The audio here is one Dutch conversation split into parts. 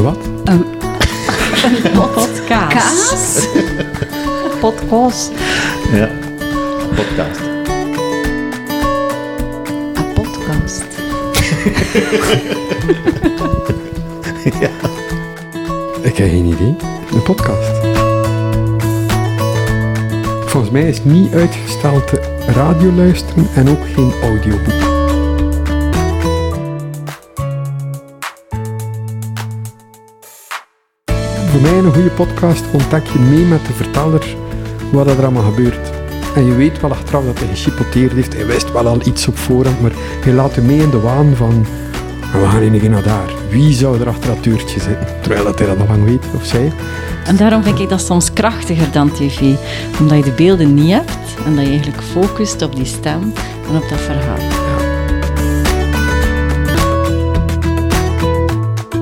De wat? Een, een podcast. Kaas? Podcast. Ja. Podcast. Een podcast. Ik heb geen idee. Een podcast. Volgens mij is niet uitgesteld te radio luisteren en ook geen audioboek. Voor mij een goede podcast ontdek je mee met de verteller wat er allemaal gebeurt. En je weet wel achteraf dat hij gechipoteerd heeft. Hij wist wel al iets op voorhand, maar hij laat je mee in de waan van... "Ah, We gaan in keer naar daar. Wie zou er achter dat deurtje zitten? Terwijl dat hij dat al lang weet, of zij. En daarom vind ik dat soms krachtiger dan tv. Omdat je de beelden niet hebt en dat je eigenlijk focust op die stem en op dat verhaal.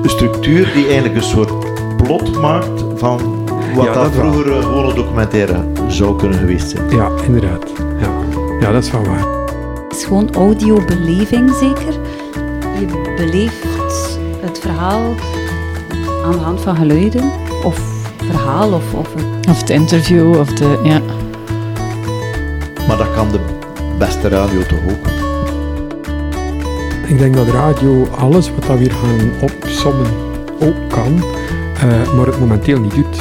Een structuur die eigenlijk een soort plot maakt van wat Ja, dat, dat wel. vroeger een documentaire zou kunnen geweest zijn. Ja, inderdaad. Ja, ja dat is wel waar. Het is gewoon audiobeleving zeker. Je beleeft het verhaal aan de hand van geluiden. Of verhaal of, of het Of het interview, of de... Ja. Maar dat kan de beste radio toch ook. Ik denk dat radio alles wat we hier gaan opsommen ook kan, eh, maar het momenteel niet doet.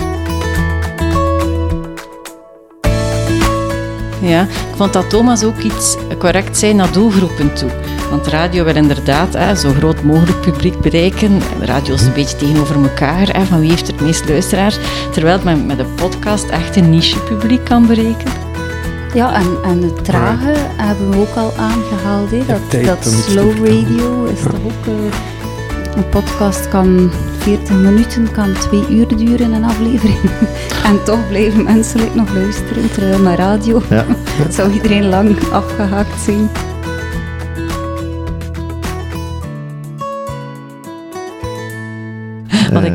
Ja, ik vond dat Thomas ook iets correct zei naar doelgroepen toe. Want radio wil inderdaad hè, zo groot mogelijk publiek bereiken. Radio is een beetje tegenover elkaar. Hè, van wie heeft er het meest luisteraars? Terwijl het met, met een podcast echt een niche publiek kan bereiken. Ja, en, en het trage hebben we ook al aangehaald. Hè. Dat, dat slow radio is Ja. toch ook... eh, een podcast kan 40 minuten, kan 2 uur duren, een aflevering. en toch blijven mensen nog luisteren. Terwijl met radio Ja. zou iedereen lang afgehaakt zijn.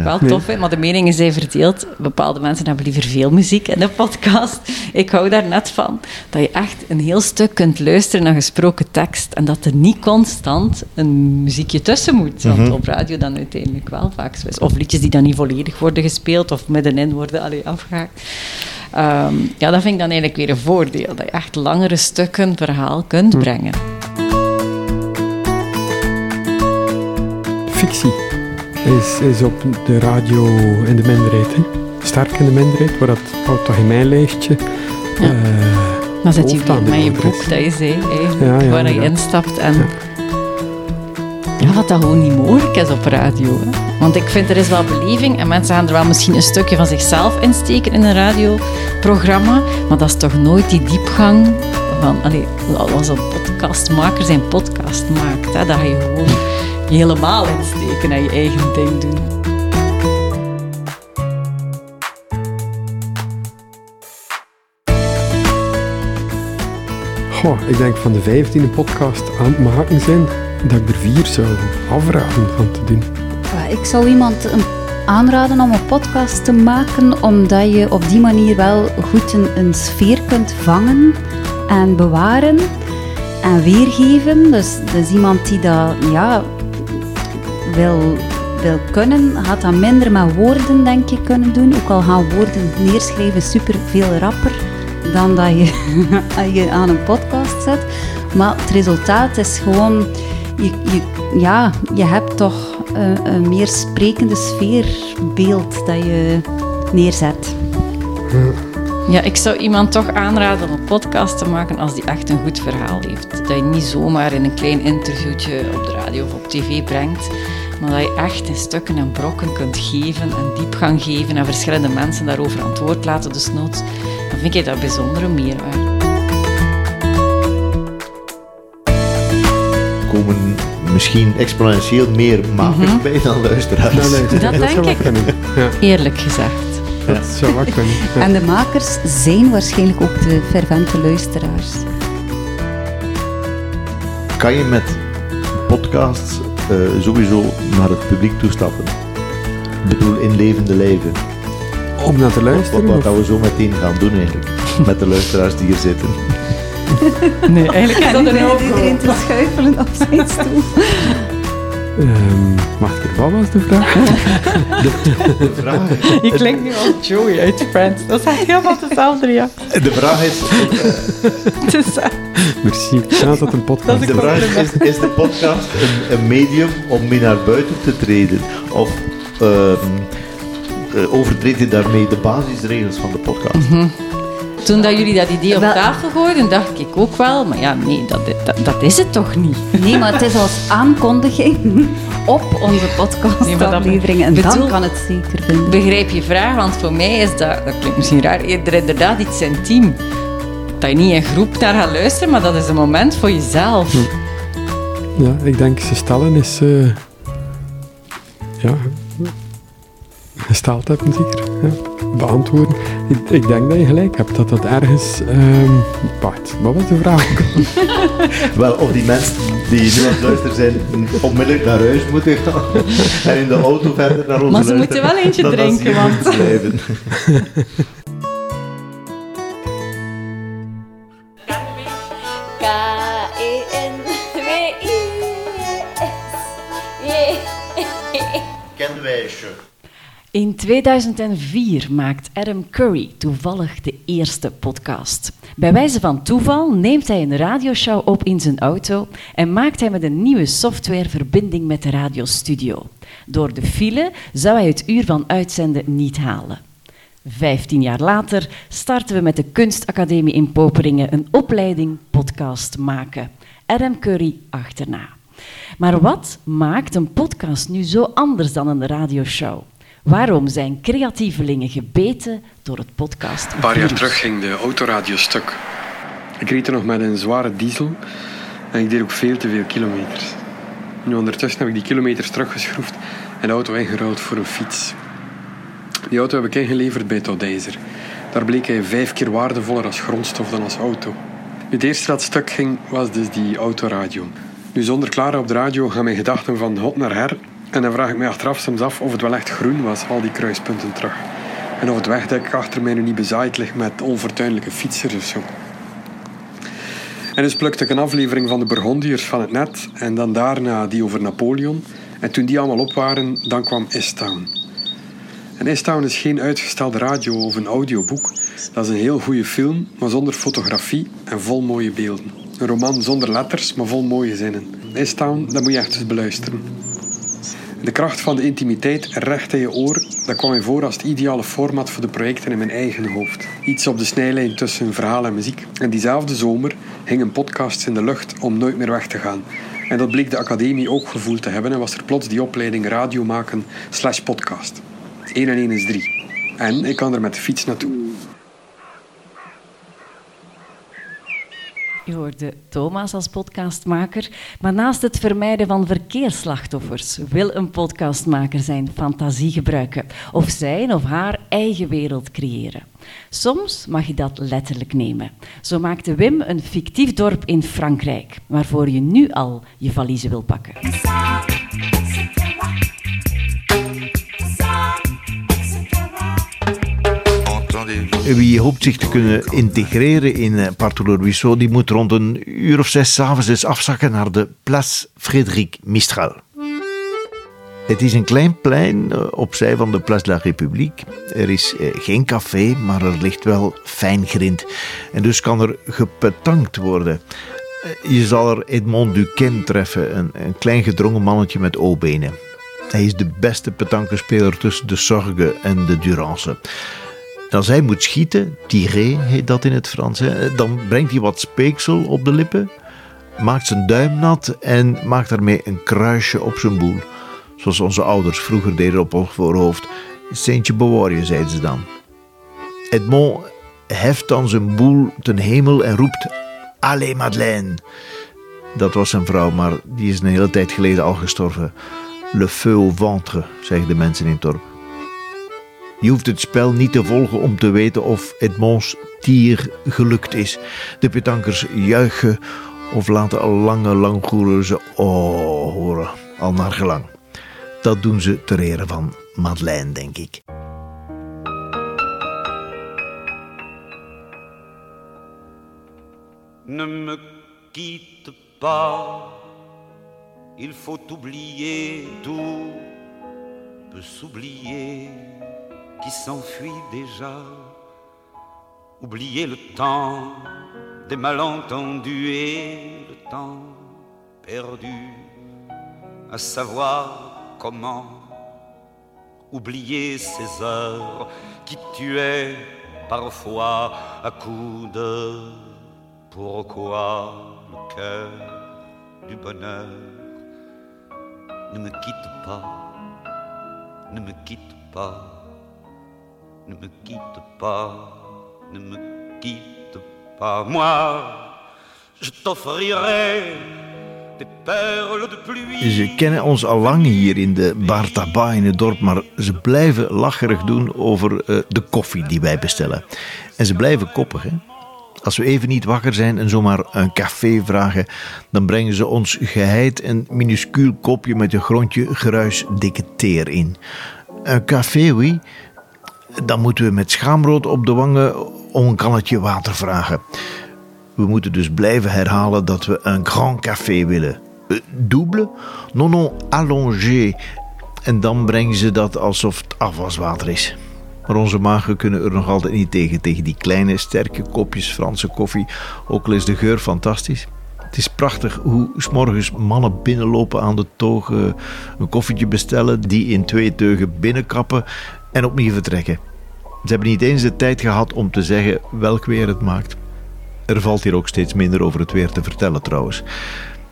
Ik wel tof vind, maar de meningen zijn verdeeld. Bepaalde mensen hebben liever veel muziek in de podcast. Ik hou daar net van. Dat je echt een heel stuk kunt luisteren naar gesproken tekst. En dat er niet constant een muziekje tussen moet. Want op radio dan uiteindelijk wel vaak zo is. Of liedjes die dan niet volledig worden gespeeld. Of middenin worden allee, afgehaakt. Ehm, ja, dat vind ik dan eigenlijk weer een voordeel. Dat je echt langere stukken verhaal kunt brengen. Fictie is, is op de radio in de minderheid. Hè. Sterk in de minderheid, waar dat houdt toch in mijn lijstje. Ja. eh, Dan zit je weer met je boek dat je zei, eigenlijk, Ja, ja, waar je instapt. En ja, wat dat gewoon niet mogelijk is op radio. Hè. Want ik vind er is wel beleving en mensen gaan er wel misschien een stukje van zichzelf insteken in een radioprogramma, maar dat is toch nooit die diepgang van, allee, als een podcastmaker zijn podcast maakt, hè, dat ga je gewoon je helemaal insteken en je eigen ding doen. Goh, ik denk van de vijftiende podcast aan het maken zijn, dat ik er vier zou afraden van te doen. Ik zou iemand aanraden om een podcast te maken, omdat je op die manier wel goed een, een sfeer kunt vangen en bewaren en weergeven. Dus, dus iemand die dat ja, wil, wil kunnen, gaat dat minder met woorden denk ik kunnen doen. Ook al gaan woorden neerschrijven super veel rapper dan dat je, je aan een podcast zet. Maar het resultaat is gewoon, je, ja, je hebt toch een, een meer sprekende sfeerbeeld dat je neerzet. Ja, ik zou iemand toch aanraden om een podcast te maken als die echt een goed verhaal heeft. Dat je niet zomaar in een klein interviewtje op de radio of op tv brengt, maar dat je echt in stukken en brokken kunt geven en diepgang geven en verschillende mensen daarover antwoord laten, dus noods. Dan vind ik dat bijzondere meerwaarde. komen misschien exponentieel meer makers bij dan luisteraars. Nou, luister, Dat denk zou wel ik. Ja, Eerlijk gezegd. dat zou wel kunnen. Ja. En de makers zijn waarschijnlijk ook de fervente luisteraars. Kan je met podcasts eh, sowieso naar het publiek toestappen? Ik bedoel, in levende lijven. Om naar te luisteren? wat we zo meteen gaan doen eigenlijk. Met de luisteraars die hier zitten. Nee, eigenlijk is dat een En no-go. iedereen te schuifelen op zijn stoel. Ehm wacht even, wat was de vraag? De vraag, Je klinkt nu als Joey uit Friends. Dat is echt helemaal hetzelfde, ja. de vraag is, Het is, eh, Merci. Ja, dat een podcast. Dat de vraag is, is de podcast een, een medium om mee naar buiten te treden? Of ehm eh, overtreedt je daarmee de basisregels van de podcast? Toen dat jullie dat idee op Wel- tafel gooiden, dacht ik ook wel, maar ja, nee, dat, dat, dat is het toch niet? Nee, maar het is als aankondiging op onze podcastaflevering. En dan kan het zeker vinden. Begrijp je vraag, want voor mij is dat, dat klinkt misschien raar, eerder inderdaad iets intiem. Dat je niet in groep naar gaat luisteren, maar dat is een moment voor jezelf. Ja, ik denk ze stellen is... eh ja, gesteld hebben zeker. Ja, beantwoorden. Ik, ik denk dat je gelijk hebt, dat dat ergens... ehm wacht, wat was de vraag? Wel, of die mensen die nu aan het luisteren zijn, onmiddellijk naar huis moeten gaan en in de auto verder naar ons Maar ze moeten wel eentje drinken, want- Blijven. Kenwijsje. In 2004 maakt Adam Curry toevallig de eerste podcast. Bij wijze van toeval neemt hij een radioshow op in zijn auto en maakt hij met een nieuwe software verbinding met de radiostudio. Door de file zou hij het uur van uitzenden niet halen. Vijftien jaar later starten we met de Kunstacademie in Poperingen een opleiding podcast maken. Adam Curry achterna. Maar wat maakt een podcast nu zo anders dan een radioshow? Waarom zijn creatievelingen gebeten door het podcast? Een paar jaar terug ging de autoradio stuk. Ik reed er nog met een zware diesel en ik deed ook veel te veel kilometers. Nu ondertussen heb ik die kilometers teruggeschroefd en de auto ingeruild voor een fiets. Die auto heb ik ingeleverd bij Todijzer. Daar bleek hij vijf keer waardevoller als grondstof dan als auto. Het eerste dat stuk ging was dus die autoradio. Nu zonder Clara op de radio gaan mijn gedachten van hot naar her. En dan vraag ik mij achteraf soms af of het wel echt groen was, al die kruispunten terug. En of het wegdek achter mij nu niet bezaaid ligt met onfortuinlijke fietsers of zo. En dus plukte ik een aflevering van de Burgondiërs van het net en dan daarna die over Napoleon. En toen die allemaal op waren, dan kwam Istown. En Istown is geen uitgestelde radio of een audioboek. Dat is een heel goede film, maar zonder fotografie en vol mooie beelden. Een roman zonder letters, maar vol mooie zinnen. Istown, dat moet je echt eens beluisteren. De kracht van de intimiteit recht in je oor, dat kwam mij voor als het ideale format voor de projecten in mijn eigen hoofd. Iets op de snijlijn tussen verhaal en muziek. En diezelfde zomer hingen podcasts in de lucht om nooit meer weg te gaan. En dat bleek de academie ook gevoeld te hebben en was er plots die opleiding radio maken slash podcast. 1 en 1 is 3. En ik kan er met de fiets naartoe. Je hoorde Thomas als podcastmaker, maar naast het vermijden van verkeersslachtoffers wil een podcastmaker zijn fantasie gebruiken of zijn of haar eigen wereld creëren. Soms mag je dat letterlijk nemen. Zo maakte Wim een fictief dorp in Frankrijk, waarvoor je nu al je valiezen wil pakken. Wie hoopt zich te kunnen integreren in eh, Partout le Ruisseau, die moet rond een uur of zes 's avonds eens afzakken naar de Place Frédéric Mistral. Het is een klein plein eh, opzij van de Place de la République. Er is eh, geen café, maar er ligt wel fijn grind. En dus kan er gepetankt worden. Eh, Je zal er Edmond Duquesne treffen, een, een klein gedrongen mannetje met O-benen. Hij is de beste petankenspeler tussen de Sorgue en de Durance. Als hij moet schieten, tiré heet dat in het Frans, dan brengt hij wat speeksel op de lippen, maakt zijn duim nat en maakt daarmee een kruisje op zijn boel. Zoals onze ouders vroeger deden op ons voorhoofd. Seentje bewaar je, zeiden ze dan. Edmond heft dan zijn boel ten hemel en roept: Allez, Madeleine! Dat was zijn vrouw, maar die is een hele tijd geleden al gestorven. Le feu au ventre, zeggen de mensen in dorp. Je hoeft het spel niet te volgen om te weten of Edmonds tier gelukt is. De petankers juichen of laten al lange langgoeren ze oh horen, al naar gelang. Dat doen ze ter ere van Madeleine, denk ik. Ne me quitte pas, Il faut oublier tout, peut s'oublier qui s'enfuit déjà. Oublier le temps des malentendus et le temps perdu à savoir comment oublier ces heures qui tuaient parfois à coups de pourquoi le cœur du bonheur ne me quitte pas, ne me quitte pas, ne me quitte pas, ne me quitte pas. Moi, je t'offrirai des perles de pluie. Ze kennen ons al lang hier in de Bar Tabac in het dorp, maar ze blijven lacherig doen over uh, de koffie die wij bestellen. En ze blijven koppig, hè? Als we even niet wakker zijn en zomaar een café vragen, dan brengen ze ons geheid een minuscuul kopje met een grondje geruis dikke teer in. Een café, oui. Dan moeten we met schaamrood op de wangen om een kannetje water vragen. We moeten dus blijven herhalen dat we een grand café willen. Uh, double? Non, non, allongé. En dan brengen ze dat alsof het afwaswater is. Maar onze magen kunnen er nog altijd niet tegen, tegen die kleine, sterke kopjes Franse koffie. Ook al is de geur fantastisch. Het is prachtig hoe s'morgens mannen binnenlopen aan de toog, een koffietje bestellen, die in twee teugen binnenkappen en opnieuw vertrekken. Ze hebben niet eens de tijd gehad om te zeggen welk weer het maakt. Er valt hier ook steeds minder over het weer te vertellen trouwens.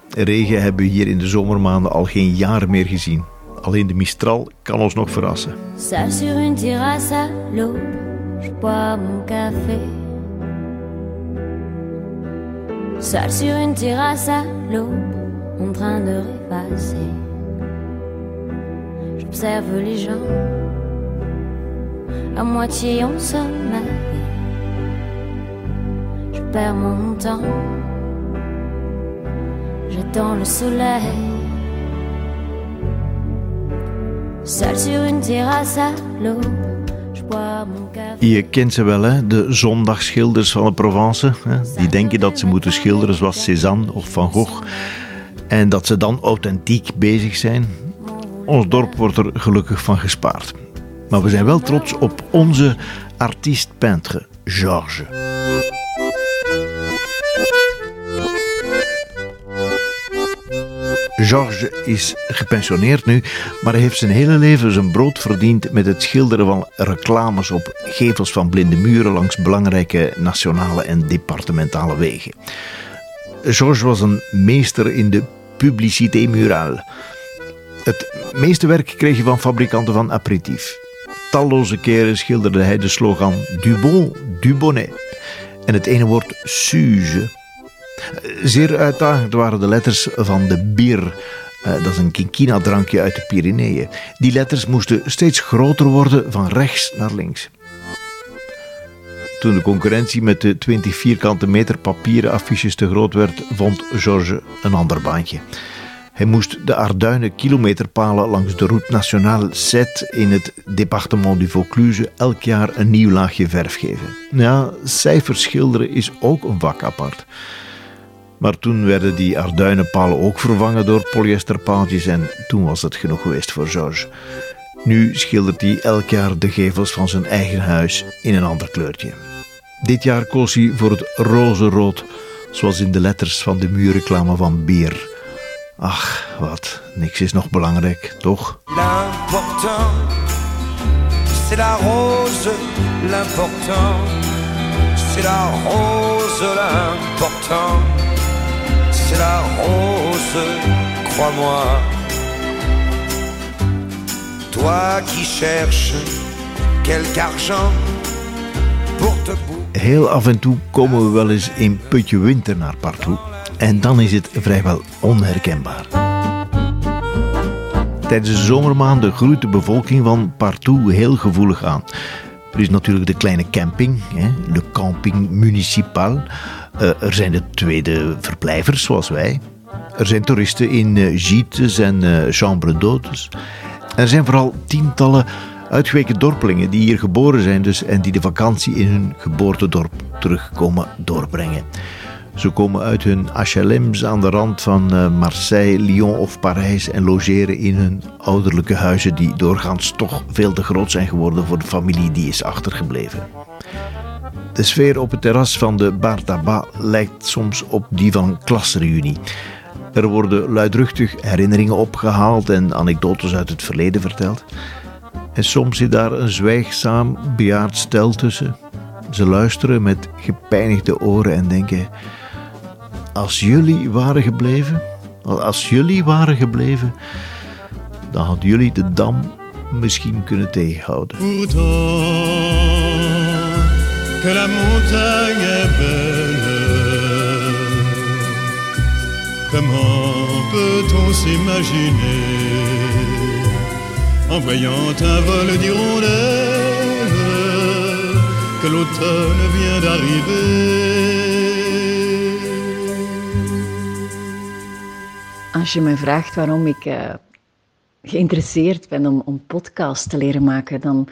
Regen hebben we hier in de zomermaanden al geen jaren meer gezien. Alleen de Mistral kan ons nog verrassen. En train de les gens, Je le soleil. Kent ze wel, hè? de zondagschilders van de Provence. Hè? Die denken dat ze moeten schilderen zoals Cézanne of Van Gogh. En dat ze dan authentiek bezig zijn. Ons dorp wordt er gelukkig van gespaard. Maar we zijn wel trots op onze artiest-peintre, Georges. Georges is gepensioneerd nu, maar hij heeft zijn hele leven zijn brood verdiend met het schilderen van reclames op gevels van blinde muren langs belangrijke nationale en departementale wegen. Georges was een meester in de publicité murale. Het meeste werk kreeg hij van fabrikanten van aperitief. Talloze keren schilderde hij de slogan Du bon, du bonnet. En het ene woord suze Zeer uitdagend waren de letters van de bier. dat is een quinquina-drankje uit de Pyreneeën. Die letters moesten steeds groter worden van rechts naar links. Toen de concurrentie met de 20 vierkante meter papieren affiches te groot werd, vond Georges een ander baantje. Hij moest de Arduinen kilometerpalen langs de route nationale 7 in het departement du Vaucluse elk jaar een nieuw laagje verf geven. Ja, cijfers schilderen is ook een vak apart. Maar toen werden die arduinenpalen ook vervangen door polyesterpaaltjes en toen was het genoeg geweest voor Georges. Nu schildert hij elk jaar de gevels van zijn eigen huis in een ander kleurtje. Dit jaar koos hij voor het roze rood, zoals in de letters van de muurreclame van Bier. Ach, wat, niks is nog belangrijk, toch? L'important, c'est la rose, l'important, c'est la rose, l'important. c'est la rose, crois-moi. Toi qui cherches quelque argent pour te Heel af en toe komen we wel eens in putje winter naar Partout. En dan is het vrijwel onherkenbaar. Tijdens de zomermaanden groeit de bevolking van Partout heel gevoelig aan. Er is natuurlijk de kleine camping, hè, de camping municipal. Uh, er zijn de tweede verblijvers, zoals wij. Er zijn toeristen in uh, gîtes en uh, chambre d'hôtes. Er zijn vooral tientallen uitgeweken dorpelingen die hier geboren zijn dus, en die de vakantie in hun geboortedorp terugkomen doorbrengen. Ze komen uit hun HLM's aan de rand van eh, Marseille, Lyon of Parijs en logeren in hun ouderlijke huizen die doorgaans toch veel te groot zijn geworden voor de familie die is achtergebleven. De sfeer op het terras van de Bar Tabac lijkt soms op die van een klasreunie. Er worden luidruchtig herinneringen opgehaald en anekdotes uit het verleden verteld. En soms zit daar een zwijgzaam bejaard stel tussen. Ze luisteren met gepijnigde oren en denken: Als jullie waren gebleven, als jullie waren gebleven, dan had jullie de dam misschien kunnen tegenhouden. que la montagne est belle. Comment peut-on s'imaginer en voyant un vol d'hirondelles que l'automne vient d'arriver Als je me vraagt waarom ik uh, geïnteresseerd ben om, om podcast te leren maken, dan,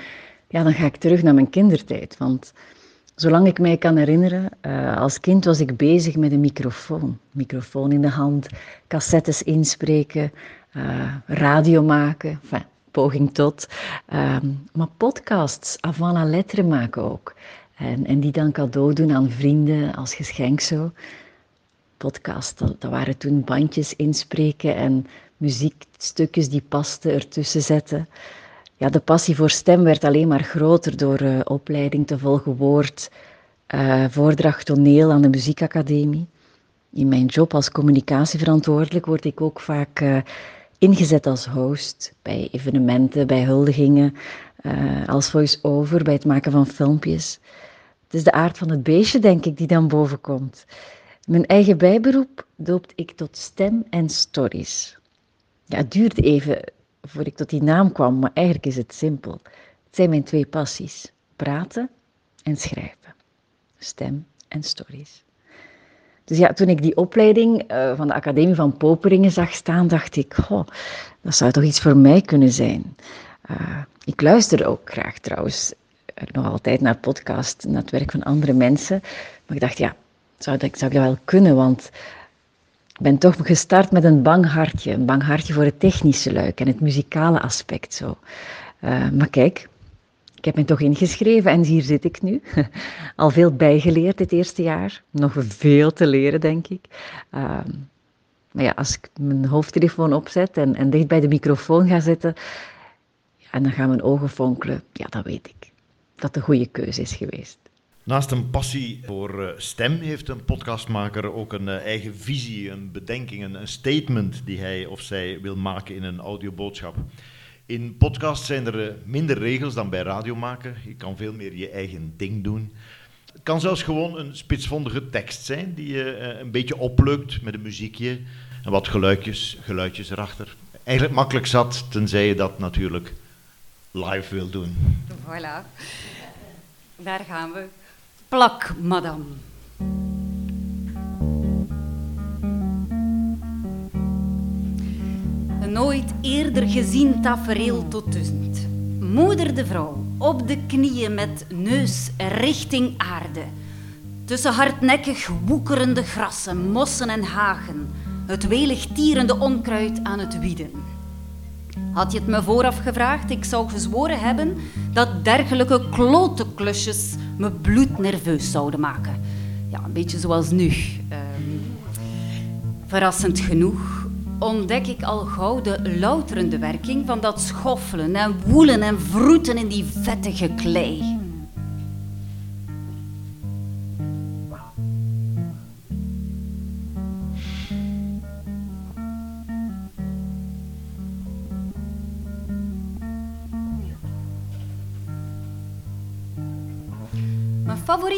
ja, dan ga ik terug naar mijn kindertijd. Want Zolang ik mij kan herinneren, uh, als kind was ik bezig met een microfoon. Microfoon in de hand, cassettes inspreken, uh, radio maken, enfin, poging tot. Uh, maar podcasts, avant la lettre maken ook. En, en, die dan cadeau doen aan vrienden als geschenk zo. Podcasts, dat, waren toen bandjes inspreken en muziekstukjes die pasten ertussen zetten ja, de passie voor stem werd alleen maar groter door uh, opleiding te volgen woord, uh, voordracht toneel aan de muziekacademie. In mijn job als communicatieverantwoordelijk word ik ook vaak uh, ingezet als host bij evenementen, bij huldigingen, als voice-over, bij het maken van filmpjes. Het is de aard van het beestje, denk ik, die dan boven komt. Mijn eigen bijberoep doopt ik tot stem en stories. Ja, het duurt even voor ik tot die naam kwam, maar eigenlijk is het simpel. Het zijn mijn twee passies: praten en schrijven. Stem en stories. Dus ja, toen ik die opleiding uh, van de Academie van Poperingen zag staan, dacht ik, oh, dat zou toch iets voor mij kunnen zijn. Uh, ik luister ook graag trouwens uh, nog altijd naar podcast, naar het werk van andere mensen. Maar ik dacht, ja, zou dat, zou dat wel kunnen, want ik ben toch gestart met een bang hartje. Een bang hartje voor het technische luik en het muzikale aspect zo. Uh, maar kijk, ik heb me toch ingeschreven en hier zit ik nu. Al veel bijgeleerd dit eerste jaar. Nog veel te leren, denk ik. Uh, maar ja, als ik mijn hoofdtelefoon opzet en, en dicht bij de microfoon ga zitten, en dan gaan mijn ogen fonkelen, ja, dan weet ik dat de goede keuze is geweest. Naast een passie voor eh, stem heeft een podcastmaker ook een eh, eigen visie, een bedenking, een statement die hij of zij wil maken in een audioboodschap. In podcasts zijn er eh, minder regels dan bij radio maken. Je kan veel meer je eigen ding doen. Het kan zelfs gewoon een spitsvondige tekst zijn die je een beetje oplukt met een muziekje en wat geluidjes, geluidjes erachter. Eigenlijk makkelijk zat, tenzij je dat natuurlijk live wil doen. Voilà, daar gaan we. Plak, madame. Een nooit eerder gezien tafereel tot duizend. Moeder de vrouw, op de knieën met neus richting aarde. Tussen hardnekkig woekerende grassen, mossen en hagen. Het welig tierende onkruid aan het wieden. Had je het me vooraf gevraagd, ik zou gezworen hebben dat dergelijke klote klusjes me bloednerveus zouden maken. Ja, een beetje zoals nu. Um, verrassend genoeg ontdek ik al gauw de louterende werking van dat schoffelen en woelen en vroeten in die vettige klei.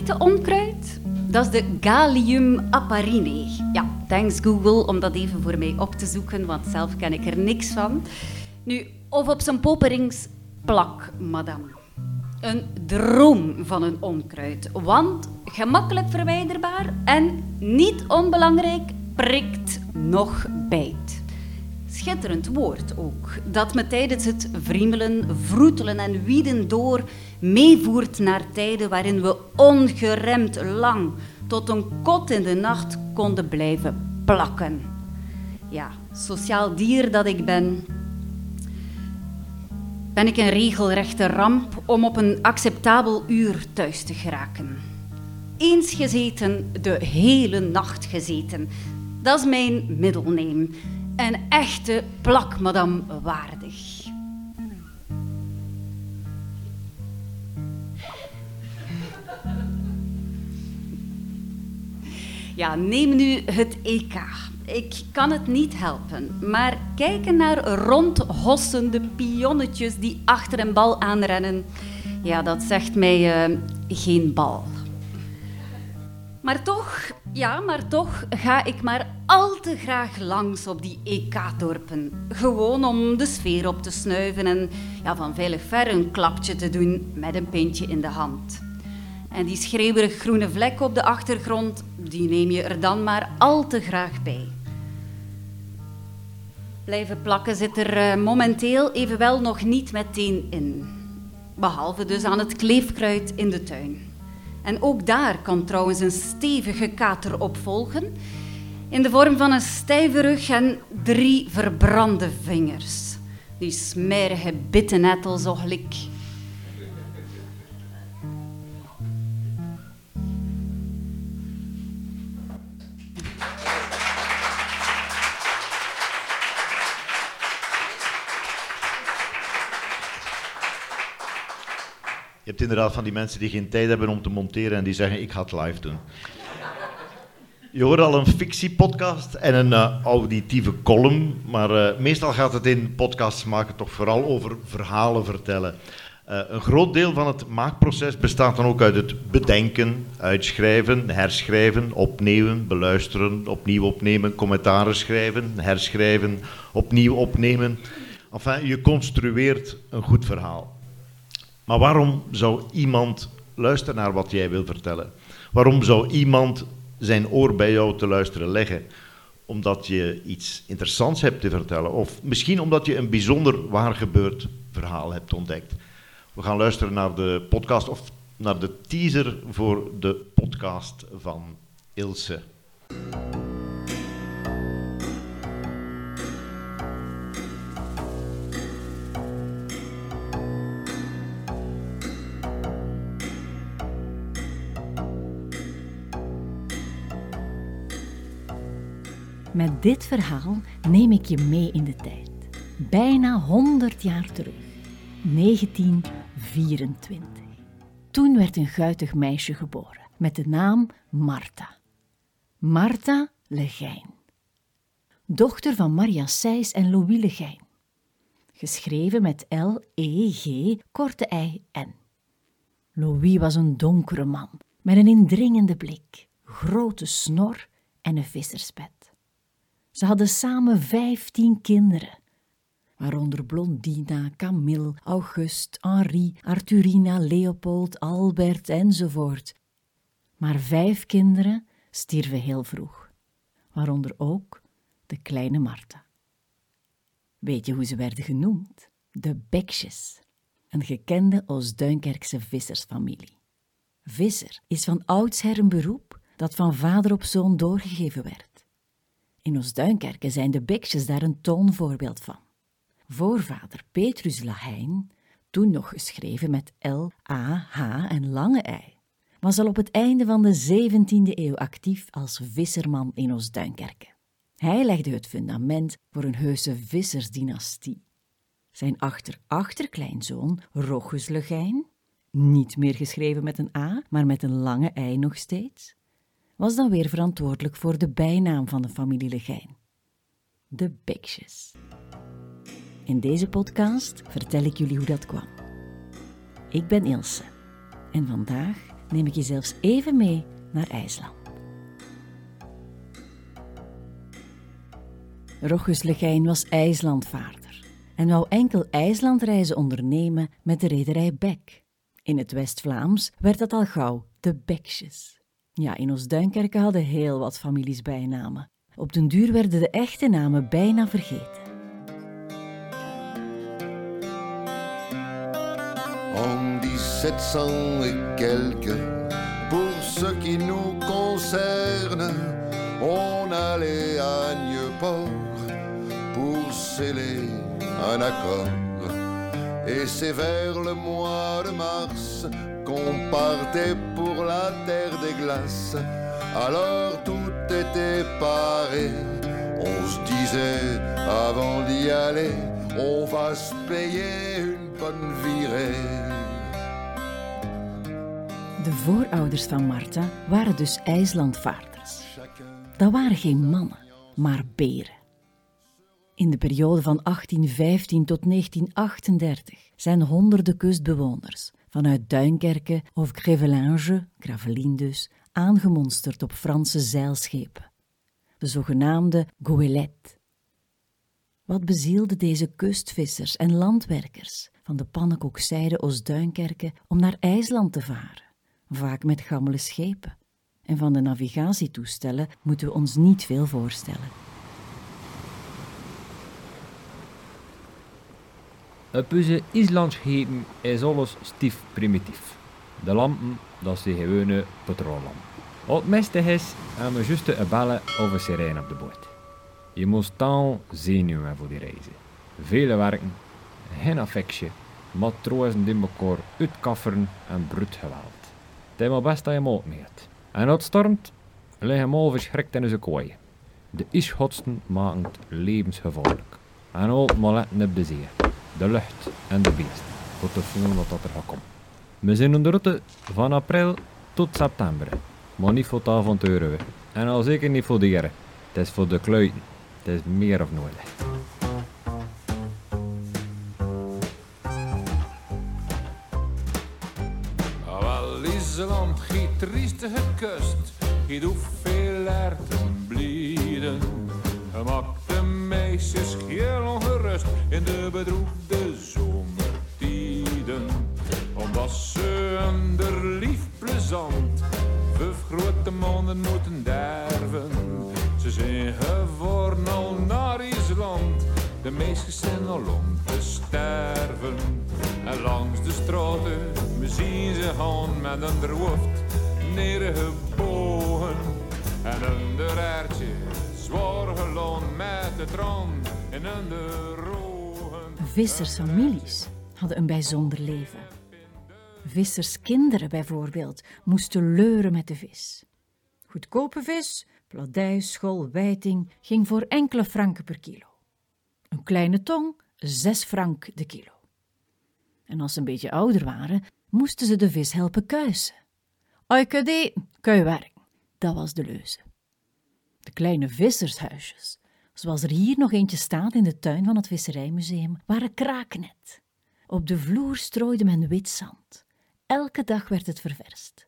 Favoriete onkruid? Dat is de Gallium aparine. Ja, thanks Google om dat even voor mij op te zoeken, want zelf ken ik er niks van. Nu, of op zijn poperings plak, madame. Een droom van een onkruid, want gemakkelijk verwijderbaar en niet onbelangrijk, prikt nog bijt. Schitterend woord ook, dat me tijdens het vriemelen, vroetelen en wieden door meevoert naar tijden waarin we ongeremd lang tot een kot in de nacht konden blijven plakken. Ja, sociaal dier dat ik ben, ben ik een regelrechte ramp om op een acceptabel uur thuis te geraken. Eens gezeten, de hele nacht gezeten. Dat is mijn middelneem. Een echte plakmadam waardig. Ja, neem nu het EK. Ik kan het niet helpen, maar kijken naar rondhossende pionnetjes die achter een bal aanrennen, ja, dat zegt mij uh, geen bal. Maar toch, ja, maar toch ga ik maar al te graag langs op die EK-dorpen. Gewoon om de sfeer op te snuiven en ja, van veilig ver een klapje te doen met een pintje in de hand. En die schreeuwerig groene vlek op de achtergrond, die neem je er dan maar al te graag bij. Blijven plakken zit er uh, momenteel evenwel nog niet meteen in. Behalve dus aan het kleefkruid in de tuin. En ook daar kan trouwens een stevige kater op volgen, in de vorm van een stijve rug en drie verbrande vingers. Die smerige bittenetel zo glik. Hebt inderdaad van die mensen die geen tijd hebben om te monteren en die zeggen ik ga het live doen. Je hoort al een fictiepodcast en een uh, auditieve column, maar uh, meestal gaat het in podcasts maken toch vooral over verhalen vertellen. Uh, een groot deel van het maakproces bestaat dan ook uit het bedenken, uitschrijven, herschrijven, opnemen, beluisteren, opnieuw opnemen, commentaren schrijven, herschrijven, opnieuw opnemen. Enfin, je construeert een goed verhaal. Maar waarom zou iemand luisteren naar wat jij wil vertellen? Waarom zou iemand zijn oor bij jou te luisteren leggen? Omdat je iets interessants hebt te vertellen, of misschien omdat je een bijzonder waar gebeurd verhaal hebt ontdekt. We gaan luisteren naar de podcast, of naar de teaser voor de podcast van Ilse. Met dit verhaal neem ik je mee in de tijd. Bijna 100 jaar terug. 1924. Toen werd een guitig meisje geboren met de naam Martha. Martha Legijn. Dochter van Maria Seys en Louis Legijn. Geschreven met L-E-G, korte I-N. Louis was een donkere man met een indringende blik, grote snor en een visserspet. Ze hadden samen vijftien kinderen, waaronder Blondina, Camille, Auguste, Henri, Arthurina, Leopold, Albert enzovoort. Maar vijf kinderen stierven heel vroeg, waaronder ook de kleine Martha. Weet je hoe ze werden genoemd? De Beksjes, een gekende Oost-Duinkerkse vissersfamilie. Visser is van oudsher een beroep dat van vader op zoon doorgegeven werd. In Oost-Duinkerken zijn de Beksjes daar een toonvoorbeeld van. Voorvader Petrus Lahijn, toen nog geschreven met L, A, H en lange I, was al op het einde van de 17e eeuw actief als visserman in Oost-Duinkerken. Hij legde het fundament voor een heuse vissersdynastie. Zijn achter-achterkleinzoon, Rochus Legijn, niet meer geschreven met een A, maar met een lange I nog steeds, was dan weer verantwoordelijk voor de bijnaam van de familie Legijn. De Beksjes. In deze podcast vertel ik jullie hoe dat kwam. Ik ben Ilse en vandaag neem ik je zelfs even mee naar IJsland. Rochus Legijn was IJslandvaarder en wou enkel IJslandreizen ondernemen met de rederij Bek. In het West-Vlaams werd dat al gauw de Beksjes. Ja, in Oost-Duinkerken hadden heel wat families bijnamen. Op den duur werden de echte namen bijna vergeten. En 1700 et quelques, Pour ce qui nous concerne, on allait à Nieuport pour sceller un accord. Et c'est vers le mois de mars qu'on partait pour la terre des glaces. Alors tout était paré. On se disait avant d'y aller, on va se payer une bonne virée. De voorouders van Martha waren dus IJslandvaarders. Dat waren geen mannen, maar beren. In de periode van 1815 tot 1938 zijn honderden kustbewoners vanuit Duinkerke of Grevelinge, Gravelines dus, aangemonsterd op Franse zeilschepen. De zogenaamde goélettes. Wat bezielde deze kustvissers en landwerkers van de pannenkoekzijde Oost-Duinkerke om naar IJsland te varen, vaak met gammele schepen? En van de navigatietoestellen moeten we ons niet veel voorstellen. Op onze Islandsschepen is alles stief primitief. De lampen, dat zijn gewone petrollampen. Het meeste is, hebben we juist een bellen of een sirene op de boot. Je moet taal zenuwen voor die reizen. Vele werken, geen affectie, matrozen die elkaar uitkafferen en bruut geweld. Het is maar best dat je moot meert. En als het stormt, liggen we al verschrikt in onze kooi. De ijsschotsten maken het levensgevaarlijk. En al maletten op de zee, de lucht en de beest, tot te voelen wat dat er gaat komen. We zijn op de route van april tot september, maar niet voor het avonturen. En al zeker niet voor de jaren. Het is voor de kluiten. Het is meer of nodig. Wel, Island giet triestige kust, giet hoeveel erten blieden. Meisjes heel ongerust in de bedroefde zomertijden. Omdat ze onder lief plezant vijf grote maanden moeten derven. Ze zijn geworden al naar Island, de meisjes zijn al om te sterven. En langs de straten, we zien ze gaan met hun hoofd neergebogen. En hun aardje zwaar geloon met de tron hun de rogen. Vissersfamilies hadden een bijzonder leven. Visserskinderen bijvoorbeeld moesten leuren met de vis. Goedkope vis, pladijs, schol, wijting, ging voor enkele franken per kilo. Een kleine tong, zes frank de kilo. En als ze een beetje ouder waren, moesten ze de vis helpen kuisen. Je werken. Dat was de leuze. De kleine vissershuisjes, zoals er hier nog eentje staat in de tuin van het Visserijmuseum, waren kraaknet. Op de vloer strooide men wit zand. Elke dag werd het ververst.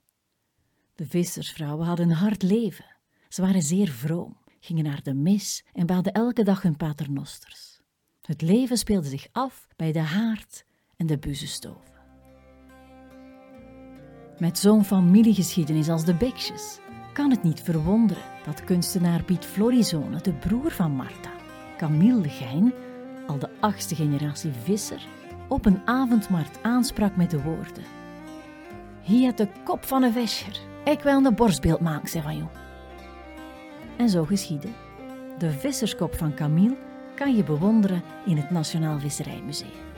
De vissersvrouwen hadden een hard leven. Ze waren zeer vroom, gingen naar de mis en baden elke dag hun paternosters. Het leven speelde zich af bij de haard en de buzenstoven. Met zo'n familiegeschiedenis als de Beksjes kan het niet verwonderen dat kunstenaar Piet Florizone, de broer van Martha, Camille Gein, al de achtste generatie visser, op een avondmarkt aansprak met de woorden. Hier de kop van een visser. Ik wil een borstbeeld maken, zei van jou. En zo geschiedde. De visserskop van Camille kan je bewonderen in het Nationaal Visserijmuseum.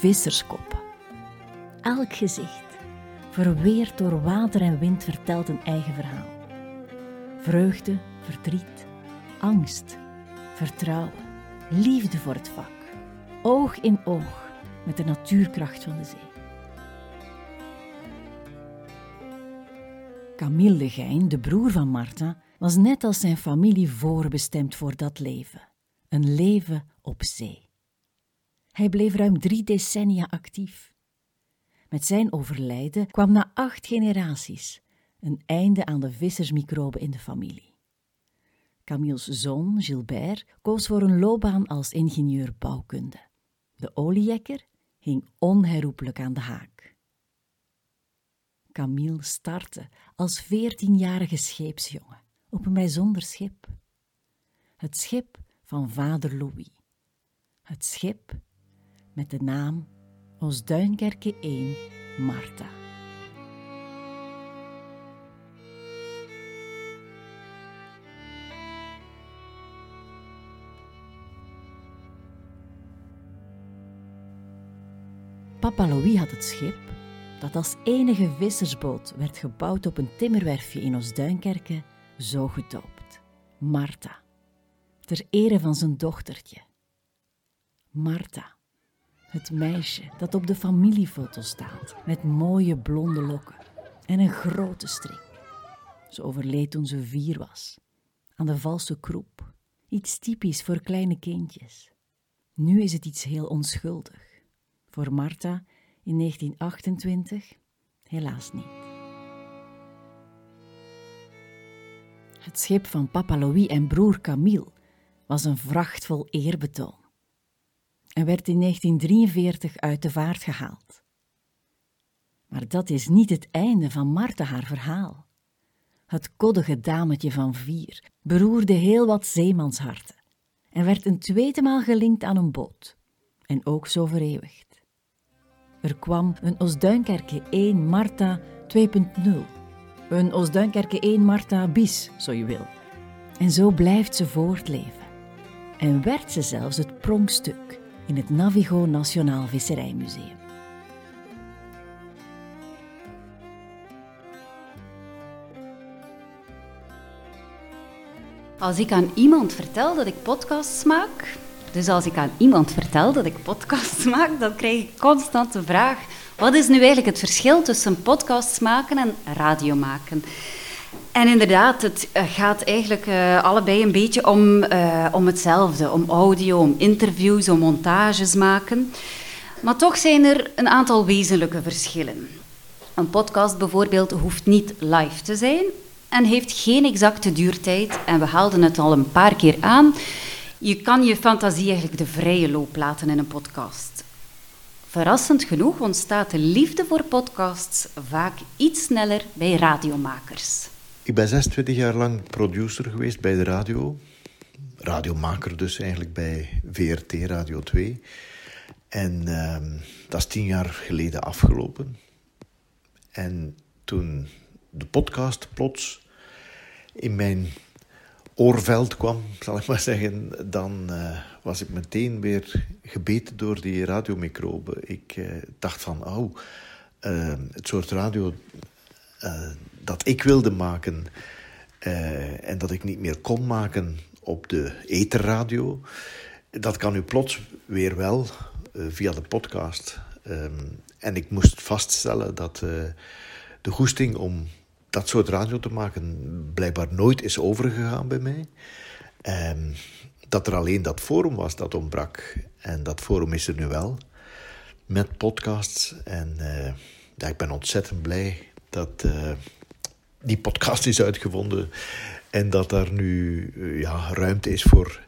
Visserskop. Elk gezicht, verweerd door water en wind, vertelt een eigen verhaal. Vreugde, verdriet, angst, vertrouwen, liefde voor het vak, oog in oog met de natuurkracht van de zee. Camille de Gein, de broer van Martha, was net als zijn familie voorbestemd voor dat leven. Een leven op zee. Hij bleef ruim drie decennia actief. Met zijn overlijden kwam na acht generaties een einde aan de vissersmicroben in de familie. Camille's zoon, Gilbert, koos voor een loopbaan als ingenieur bouwkunde. De oliejekker hing onherroepelijk aan de haak. Camille startte als veertienjarige scheepsjongen op een bijzonder schip. Het schip van vader Louis. Het schip met de naam Osduinkerke 1 Marta. Papa Louis had het schip, dat als enige vissersboot werd gebouwd op een timmerwerfje in Osduinkerke, zo gedoopt. Marta, ter ere van zijn dochtertje. Marta, het meisje dat op de familiefoto staat, met mooie blonde lokken en een grote string. Ze overleed toen ze vier was, aan de valse kroep. Iets typisch voor kleine kindjes. Nu is het iets heel onschuldig. Voor Marta in 1928 helaas niet. Het schip van papa Louis en broer Camille was een vracht vol eerbetoon en werd in 1943 uit de vaart gehaald. Maar dat is niet het einde van Marta haar verhaal. Het koddige dametje van vier beroerde heel wat zeemansharten en werd een tweede maal gelinkt aan een boot en ook zo vereeuwigd. Er kwam een Osduinkerke 1 Marta 2.0, een Osduinkerke 1 Marta bis, zo je wil. En zo blijft ze voortleven. En werd ze zelfs het pronkstuk in het Navigo Nationaal Visserijmuseum. Als ik aan iemand vertel dat ik podcasts maak, dus als ik aan iemand vertel dat ik podcasts maak, dan krijg ik constant de vraag: wat is nu eigenlijk het verschil tussen podcasts maken en radio maken? En inderdaad, het eh, gaat eigenlijk uh, allebei een beetje om, uh, om hetzelfde. Om audio, om interviews, om montages maken. Maar toch zijn er een aantal wezenlijke verschillen. Een podcast bijvoorbeeld hoeft niet live te zijn en heeft geen exacte duurtijd. En we haalden het al een paar keer aan. Je kan je fantasie eigenlijk de vrije loop laten in een podcast. Verrassend genoeg ontstaat de liefde voor podcasts vaak iets sneller bij radiomakers. Ik ben 26 jaar lang producer geweest bij de radio. Radiomaker dus eigenlijk bij VRT Radio 2. En uh, dat is tien jaar geleden afgelopen. En toen de podcast plots in mijn oorveld kwam, zal ik maar zeggen, dan uh, was ik meteen weer gebeten door die radiomicroben. Ik uh, dacht van, oh, uh, het soort radio dat ik wilde maken en dat ik niet meer kon maken op de etherradio, dat kan nu plots weer wel via de podcast. Um, en ik moest vaststellen dat de goesting om dat soort radio te maken blijkbaar nooit is overgegaan bij mij. Um, dat er alleen dat forum was dat ontbrak. En dat forum is er nu wel. Met podcasts. En ik ben ontzettend blij dat uh, die podcast is uitgevonden. En dat er nu uh, ja, ruimte is voor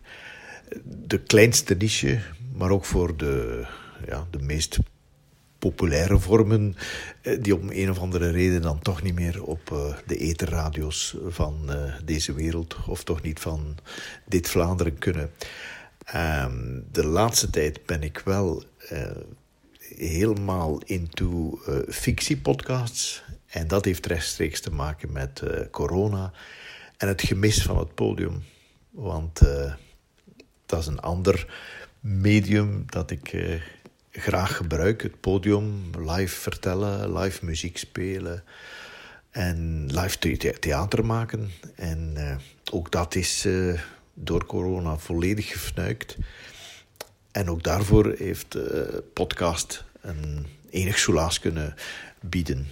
de kleinste niche. Maar ook voor de, ja, de meest populaire vormen eh, die om een of andere reden dan toch niet meer op de etherradio's van deze wereld of toch niet van dit Vlaanderen kunnen. Um, de laatste tijd ben ik wel helemaal into fictiepodcasts en dat heeft rechtstreeks te maken met corona en het gemis van het podium. Want dat is een ander medium dat ik graag gebruik. Het podium, live vertellen, live muziek spelen en live theater maken. En ook dat is door corona volledig gefnuikt. En ook daarvoor heeft podcast een enig soelaas kunnen bieden.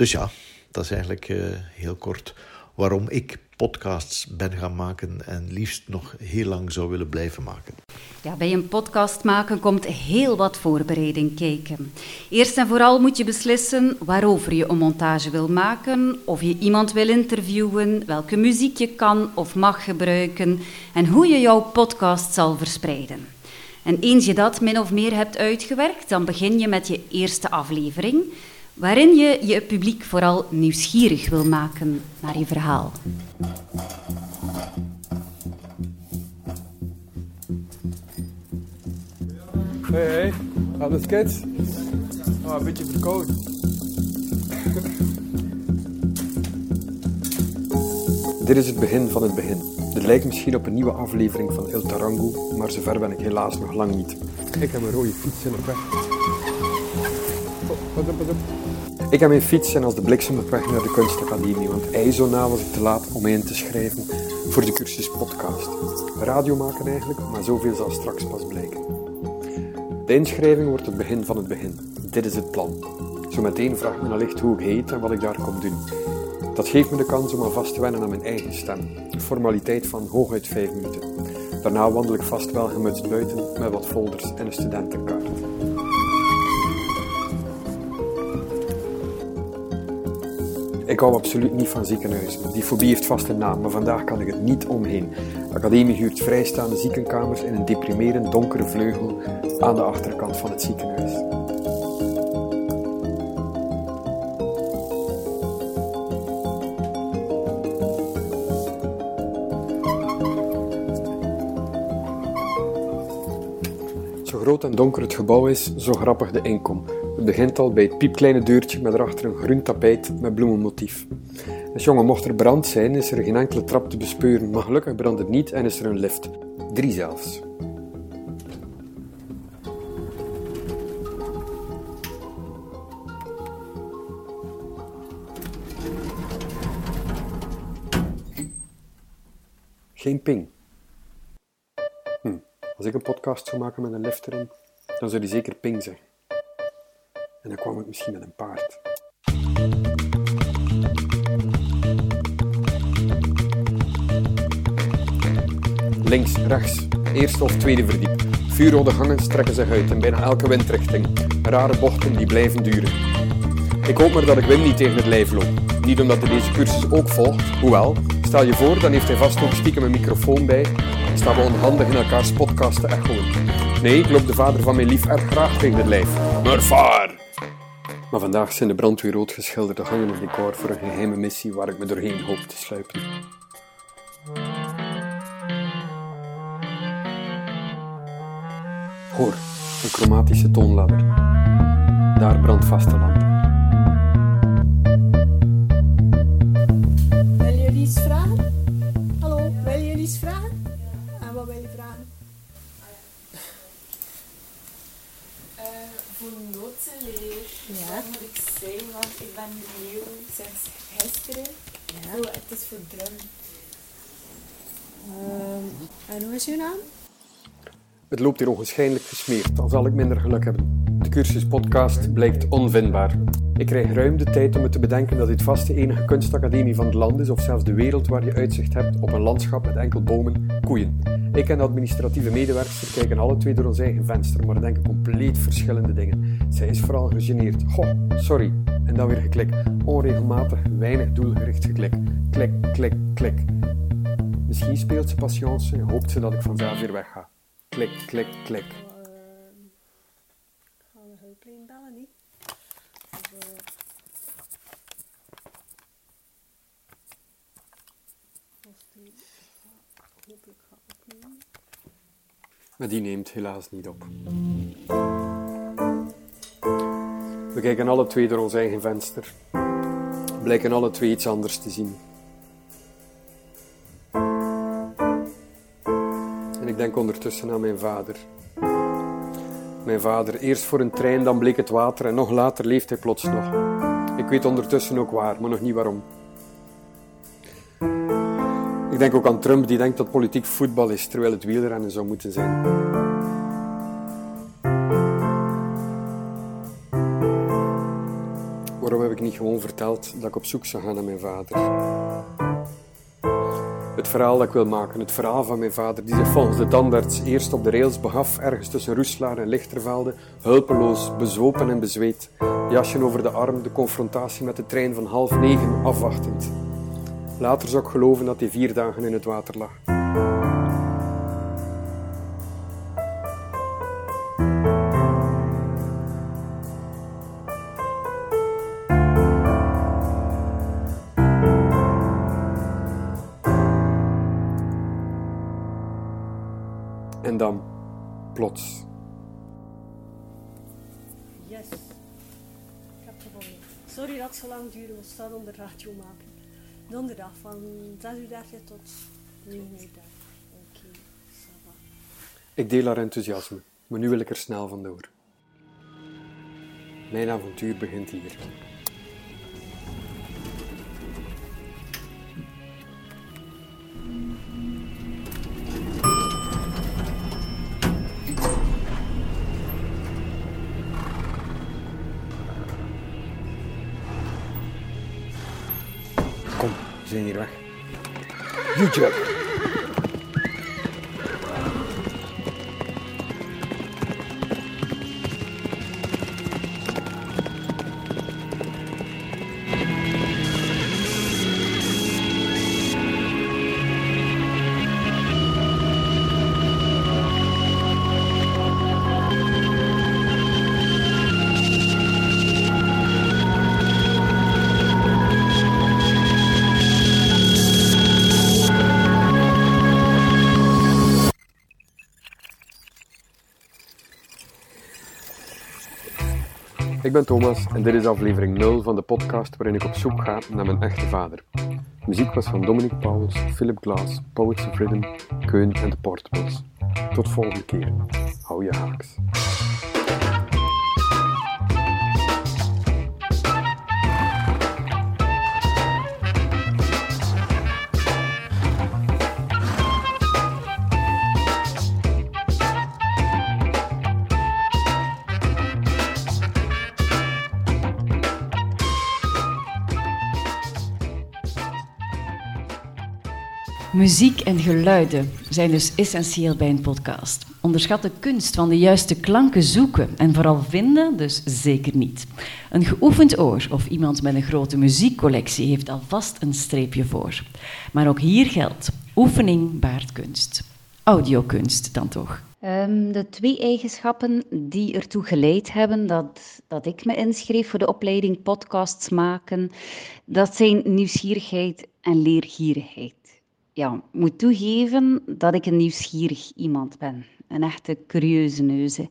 Dus ja, dat is eigenlijk heel kort waarom ik podcasts ben gaan maken en liefst nog heel lang zou willen blijven maken. Ja, bij een podcast maken komt heel wat voorbereiding kijken. Eerst en vooral moet je beslissen waarover je een montage wil maken, of je iemand wil interviewen, welke muziek je kan of mag gebruiken en hoe je jouw podcast zal verspreiden. En eens je dat min of meer hebt uitgewerkt, dan begin je met je eerste aflevering, waarin je je publiek vooral nieuwsgierig wil maken naar je verhaal. Hey, hey. Aan het kids? Ah, een beetje verkouden. Dit is het begin van het begin. Dit lijkt misschien op een nieuwe aflevering van El Tarango, maar zover ben ik helaas nog lang niet. Ik heb een rode fiets in de weg. Ik heb mijn fiets en als de bliksem op weg naar de kunstacademie, want ijzona was ik te laat om in te schrijven voor de cursus podcast. Radio maken eigenlijk, maar zoveel zal straks pas blijken. De inschrijving wordt het begin van het begin. Dit is het plan. Zometeen vraagt men allicht hoe ik heet en wat ik daar kom doen. Dat geeft me de kans om alvast te wennen aan mijn eigen stem. Een formaliteit van hooguit vijf minuten. Daarna wandel ik vast wel gemutst buiten met wat folders en een studentenkaart. Ik hou absoluut niet van ziekenhuizen. Die fobie heeft vast een naam, maar vandaag kan ik het niet omheen. De academie huurt vrijstaande ziekenkamers in een deprimerend donkere vleugel aan de achterkant van het ziekenhuis. Zo groot en donker het gebouw is, zo grappig de inkom. Begint al bij het piepkleine deurtje met erachter een groen tapijt met bloemenmotief. Dus jongen, mocht er brand zijn, is er geen enkele trap te bespeuren, maar gelukkig brandt het niet en is er een lift. Drie zelfs. Geen ping. Hm. Als ik een podcast zou maken met een lift erin, dan zou die zeker ping zeggen. En dan kwam ik misschien met een paard. Links, rechts, eerste of tweede verdiep. Vuurrode gangen strekken zich uit in bijna elke windrichting. Rare bochten die blijven duren. Ik hoop maar dat ik Wim niet tegen het lijf loop. Niet omdat hij deze cursus ook volgt, hoewel, stel je voor, dan heeft hij vast ook stiekem een microfoon bij en staan we onhandig in elkaars podcast te echoen. Nee, ik loop de vader van mijn lief erg graag tegen het lijf. Maar! Maar vandaag zijn de brandweer rood geschilderde gangen een decor voor een geheime missie waar ik me doorheen hoop te sluipen. Hoor, een chromatische toonladder. Daar brandt vast de lamp. Hier onwaarschijnlijk gesmeerd, al zal ik minder geluk hebben. De cursus podcast blijkt onvindbaar. Ik krijg ruim de tijd om me te bedenken dat dit vast de enige kunstacademie van het land is, of zelfs de wereld waar je uitzicht hebt op een landschap met enkel bomen, koeien. Ik en de administratieve medewerkster kijken alle twee door ons eigen venster, maar denken compleet verschillende dingen. Zij is vooral gegeneerd. Goh, sorry. En dan weer geklik. Onregelmatig, weinig doelgericht geklik. Klik, klik, klik. Misschien speelt ze patience en hoopt ze dat ik vanzelf weer wegga. Klik, klik, klik. Gaan we hulplijn bellen, niet? Of, eh, of die hopelijk gaat opnemen. Maar die neemt helaas niet op. We kijken alle twee door ons eigen venster. Blijken alle twee iets anders te zien. Ik denk ondertussen aan mijn vader. Mijn vader, eerst voor een trein, dan bleek het water en nog later leeft hij plots nog. Ik weet ondertussen ook waar, maar nog niet waarom. Ik denk ook aan Trump die denkt dat politiek voetbal is, terwijl het wielrennen zou moeten zijn. Waarom heb ik niet gewoon verteld dat ik op zoek zou gaan naar mijn vader? Het verhaal dat ik wil maken, het verhaal van mijn vader, die zich volgens de tandarts eerst op de rails begaf, ergens tussen Roeslaar en Lichtervelde, hulpeloos, bezopen en bezweet, jasje over de arm, de confrontatie met de trein van half negen afwachtend. Later zou ik geloven dat hij vier dagen in het water lag. plots. Yes, ik heb gewonnen. Sorry dat het zo lang duurde, we staan onder radio maken. Donderdag van 6 uur 30 tot 9 uur 30. Oké, okay. Ik deel haar enthousiasme, maar nu wil ik er snel vandoor. Mijn avontuur begint hier. Kom, we zijn Ik ben Thomas en dit is aflevering 0 van de podcast waarin ik op zoek ga naar mijn echte vader. Muziek was van Dominic Pauwels, Philip Glass, Poets of Rhythm, Keun en de Portables. Tot volgende keer. Hou je haaks. Muziek en geluiden zijn dus essentieel bij een podcast. Onderschat de kunst van de juiste klanken zoeken en vooral vinden dus zeker niet. Een geoefend oor of iemand met een grote muziekcollectie heeft alvast een streepje voor. Maar ook hier geldt, oefening baart kunst. Audiokunst dan toch. Ehm, de twee eigenschappen die ertoe geleid hebben dat, dat ik me inschreef voor de opleiding podcasts maken, dat zijn nieuwsgierigheid en leergierigheid. Ja, moet toegeven dat ik een nieuwsgierig iemand ben. Een echte curieuze neuze.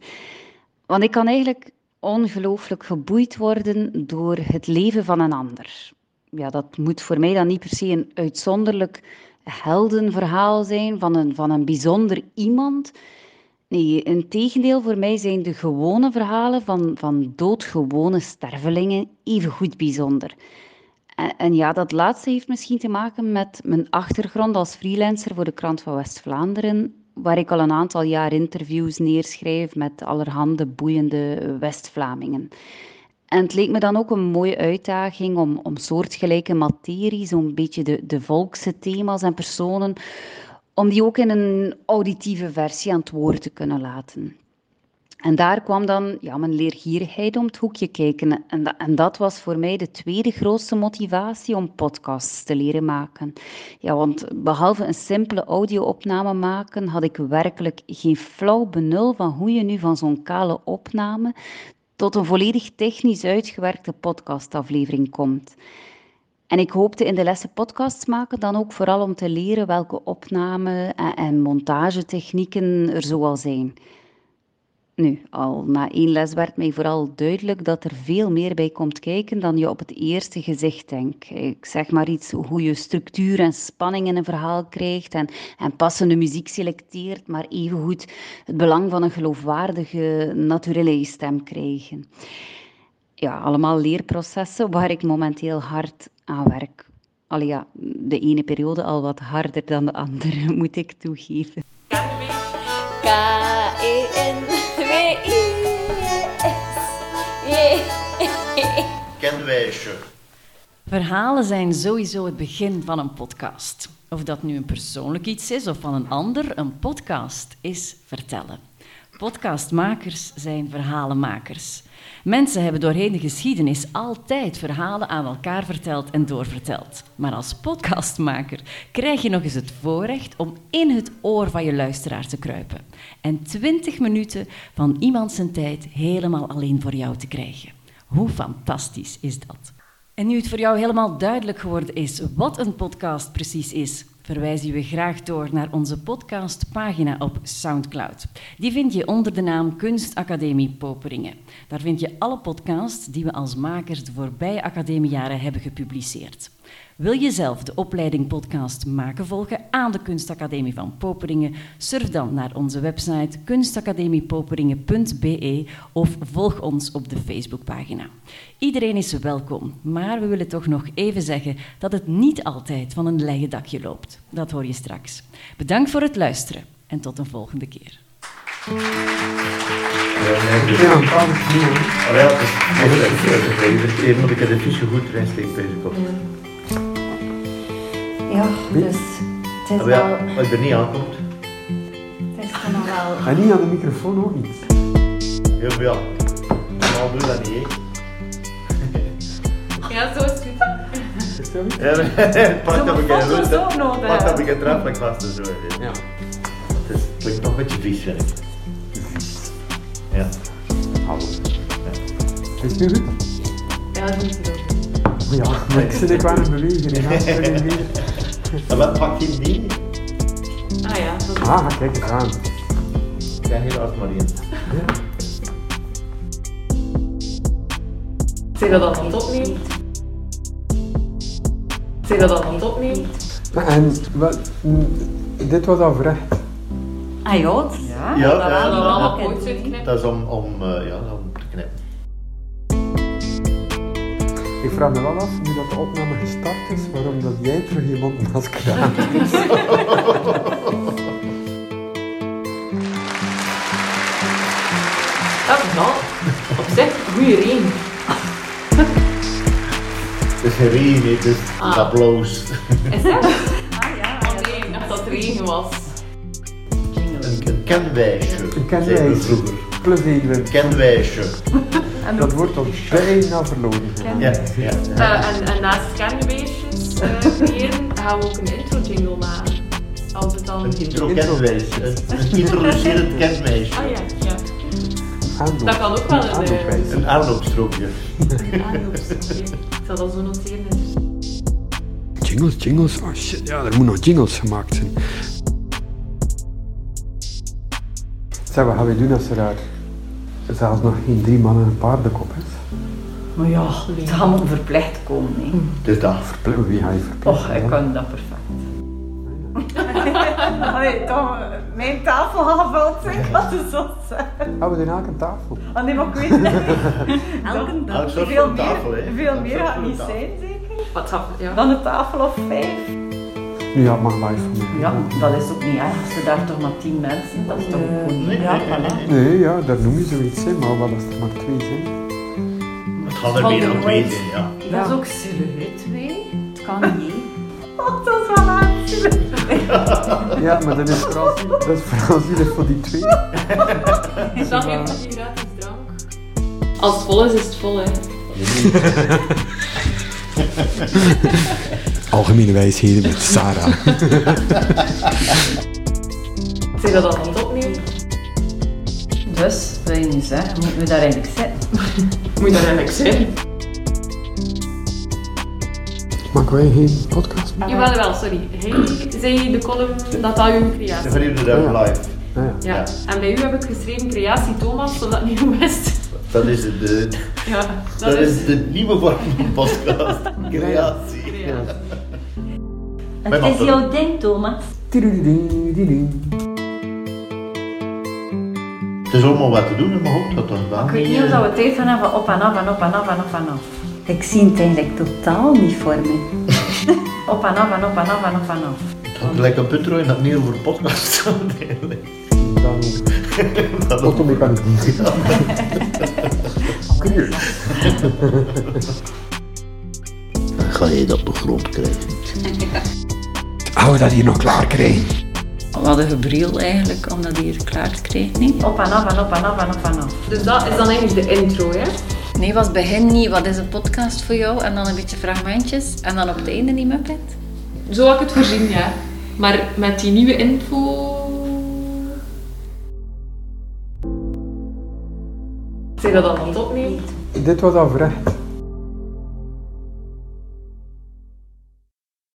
Want ik kan eigenlijk ongelooflijk geboeid worden door het leven van een ander. Ja, dat moet voor mij dan niet per se een uitzonderlijk heldenverhaal zijn van een, van een bijzonder iemand. Nee, in tegendeel, voor mij zijn de gewone verhalen van, van doodgewone stervelingen even goed bijzonder. En, ja, dat laatste heeft misschien te maken met mijn achtergrond als freelancer voor de Krant van West-Vlaanderen, waar ik al een aantal jaar interviews neerschrijf met allerhande boeiende West-Vlamingen. En het leek me dan ook een mooie uitdaging om, om soortgelijke materie, zo'n beetje de, de volkse thema's en personen, om die ook in een auditieve versie aan het woord te kunnen laten. En daar kwam dan ja, mijn leergierigheid om het hoekje kijken. En, en dat was voor mij de tweede grootste motivatie om podcasts te leren maken. Ja, want behalve een simpele audio-opname maken, had ik werkelijk geen flauw benul van hoe je nu van zo'n kale opname tot een volledig technisch uitgewerkte podcastaflevering komt. En ik hoopte in de lessen podcasts maken dan ook vooral om te leren welke opname- en, en montagetechnieken er zoal zijn. Nu, al na één les werd mij vooral duidelijk dat er veel meer bij komt kijken dan je op het eerste gezicht denkt. Ik zeg maar iets hoe je structuur en spanning in een verhaal krijgt en, en passende muziek selecteert, maar evengoed het belang van een geloofwaardige, naturele stem krijgen. Ja, allemaal leerprocessen waar ik momenteel hard aan werk. Allee ja, de ene periode al wat harder dan de andere, moet ik toegeven. Kenwijsje. Verhalen zijn sowieso het begin van een podcast. Of dat nu een persoonlijk iets is of van een ander, een podcast is vertellen. Podcastmakers zijn verhalenmakers. Mensen hebben doorheen de geschiedenis altijd verhalen aan elkaar verteld en doorverteld. Maar als podcastmaker krijg je nog eens het voorrecht om in het oor van je luisteraar te kruipen. En 20 minuten van iemand zijn tijd helemaal alleen voor jou te krijgen. Hoe fantastisch is dat? En nu het voor jou helemaal duidelijk geworden is wat een podcast precies is, verwijzen we graag door naar onze podcastpagina op Soundcloud. Die vind je onder de naam Kunstacademie Poperingen. Daar vind je alle podcasts die we als makers de voorbije academiejaren hebben gepubliceerd. Wil je zelf de opleiding podcast maken volgen aan de Kunstacademie van Poperingen? Surf dan naar onze website kunstacademiepoperingen.be of volg ons op de Facebookpagina. Iedereen is welkom, maar we willen toch nog even zeggen dat het niet altijd van een leien dakje loopt. Dat hoor je straks. Bedankt voor het luisteren en tot een volgende keer. Ja, dus het is Ah, ja, wel... als je er niet aankomt. Het is dan nog wel... En niet aan de microfoon ook niet. Ja, maar ja. Normaal doe je dat niet, hè. Ja, zo is het goed. Ja, pak dat ik een nog, Pak dat ik een trap vast en zo. Ja. Het is- klinkt nog een beetje vies, vind ik. Ja. Hallo. Is het nu goed? Ja, dat het ook. Ja, ik zit ik wel in beweging. Ja. En wat pak je niet? Ah ja, dat is Ah, kijk eens aan. Ja, helaas maar in. Zeg dat dan opnemen? Zeg dat dan opnemen? En wat, dit was al verrecht. Ah ja, het- Ja, Ja, dat ja, we dan ja. allemaal kooits uitknippen. Dat is om, om, eh, ja, om Ik vraag me wel af, nu dat de opname gestart is, waarom dat jij terug je mondmasker aan. Dat is wel op zich een goede reden. Het is geen regen, het is Ah. applaus. Is dat? Ah ja, oh nee, ik dacht dat het regen was. Een, een kenwijsje, Een kenwijsje. vroeger. Plus één Een kenwijsje. Dat wordt ons bijna verloren. gegaan. Ja, ja. Eh, en, en naast scanbeestjes uh, creëren, gaan we ook een intro jingle maken. Als het dan... Een intro kenwijsje. Een, een introducerend kenwijsje. Ah ja, ja. Aanloop. Dat kan ook wel een... eh, Aanloopwijs. Een aanloopstrookje. aanloopstrookje. Ik zal dat zo noteren. Jingles, jingles. Oh shit, ja, er moeten nog jingles gemaakt zijn. Zeg, wat gaan we doen als er daar zelfs nog geen drie mannen en een paardenkop is? Maar ja, het gaat moeten verplicht komen. Hè. Dus dat. Verpl- Wie ga je verplichten? Och, ik kan dat perfect. Allee, toch, mijn tafel gevuld zijn, dat is zo zijn. Ah, we doen elke tafel. Ah nee, maar ik weet het niet. Elke Elk dag. soort Veel tafel, meer, veel meer gaat niet tafel. zijn, zeker? Wat ja. Dan een tafel of vijf. Nu ja, het mag live van mij. Ja, dat is ook niet erg. Als er daar toch maar tien mensen, dat is toch ook goed. Nee, ja, nee, voilà. ja, daar noem je zoiets, hè, maar wat als er maar twee zijn? Het gaat er meer dan twee zijn, ja. Dat is ook silhouet, twee. Het kan niet. Oh, dat is wel. Ja, maar dat is vooral, dat is vooral zielig voor die twee. Is dat geen die gratis drank? Als het vol is, is het vol, hè. Algemene wijsheden met Sarah. Zeg dat dan opnemen? Dus, wil je nu zeggen, moeten we daar eigenlijk zitten? Moet je daar eigenlijk zijn? Maken wij geen podcast? Jawel, wel, sorry. Hij zei de column dat dat uw creatie Dan verliezen we dat live. Ah, ja. Ja, en bij u heb ik geschreven creatie Thomas, zodat niet goed wist. Dat is de, Ja, dat is de nieuwe vorm van podcast. Creatie. Wij Het is jouw ding, Thomas. Het is allemaal wat te doen, maar ook dat dan wel. Ik weet niet of dat we tijd gaan hebben op en af en op en af en op en af. Ik zie het eigenlijk totaal niet voor me. Op en af en op en af en op en af. Het had gelijk een punt en dat niet over podcast. Dan Dat ook. automechaniek. Curieus. Dan ga je dat op de grond krijgen. Hou dat hier nog klaar krijgen. We hadden gebriel eigenlijk om dat hier klaar te krijgen. Niet? Op en af en op en af en op en af. Dus dat is dan eigenlijk de intro, hè? Nee, was begin niet. Wat is een podcast voor jou? En dan een beetje fragmentjes. En dan op het einde niet Muppet. Zo had ik het voorzien, ja. Maar met die nieuwe info... Zeg dat dan aan het opnemen? Dit was al verrecht.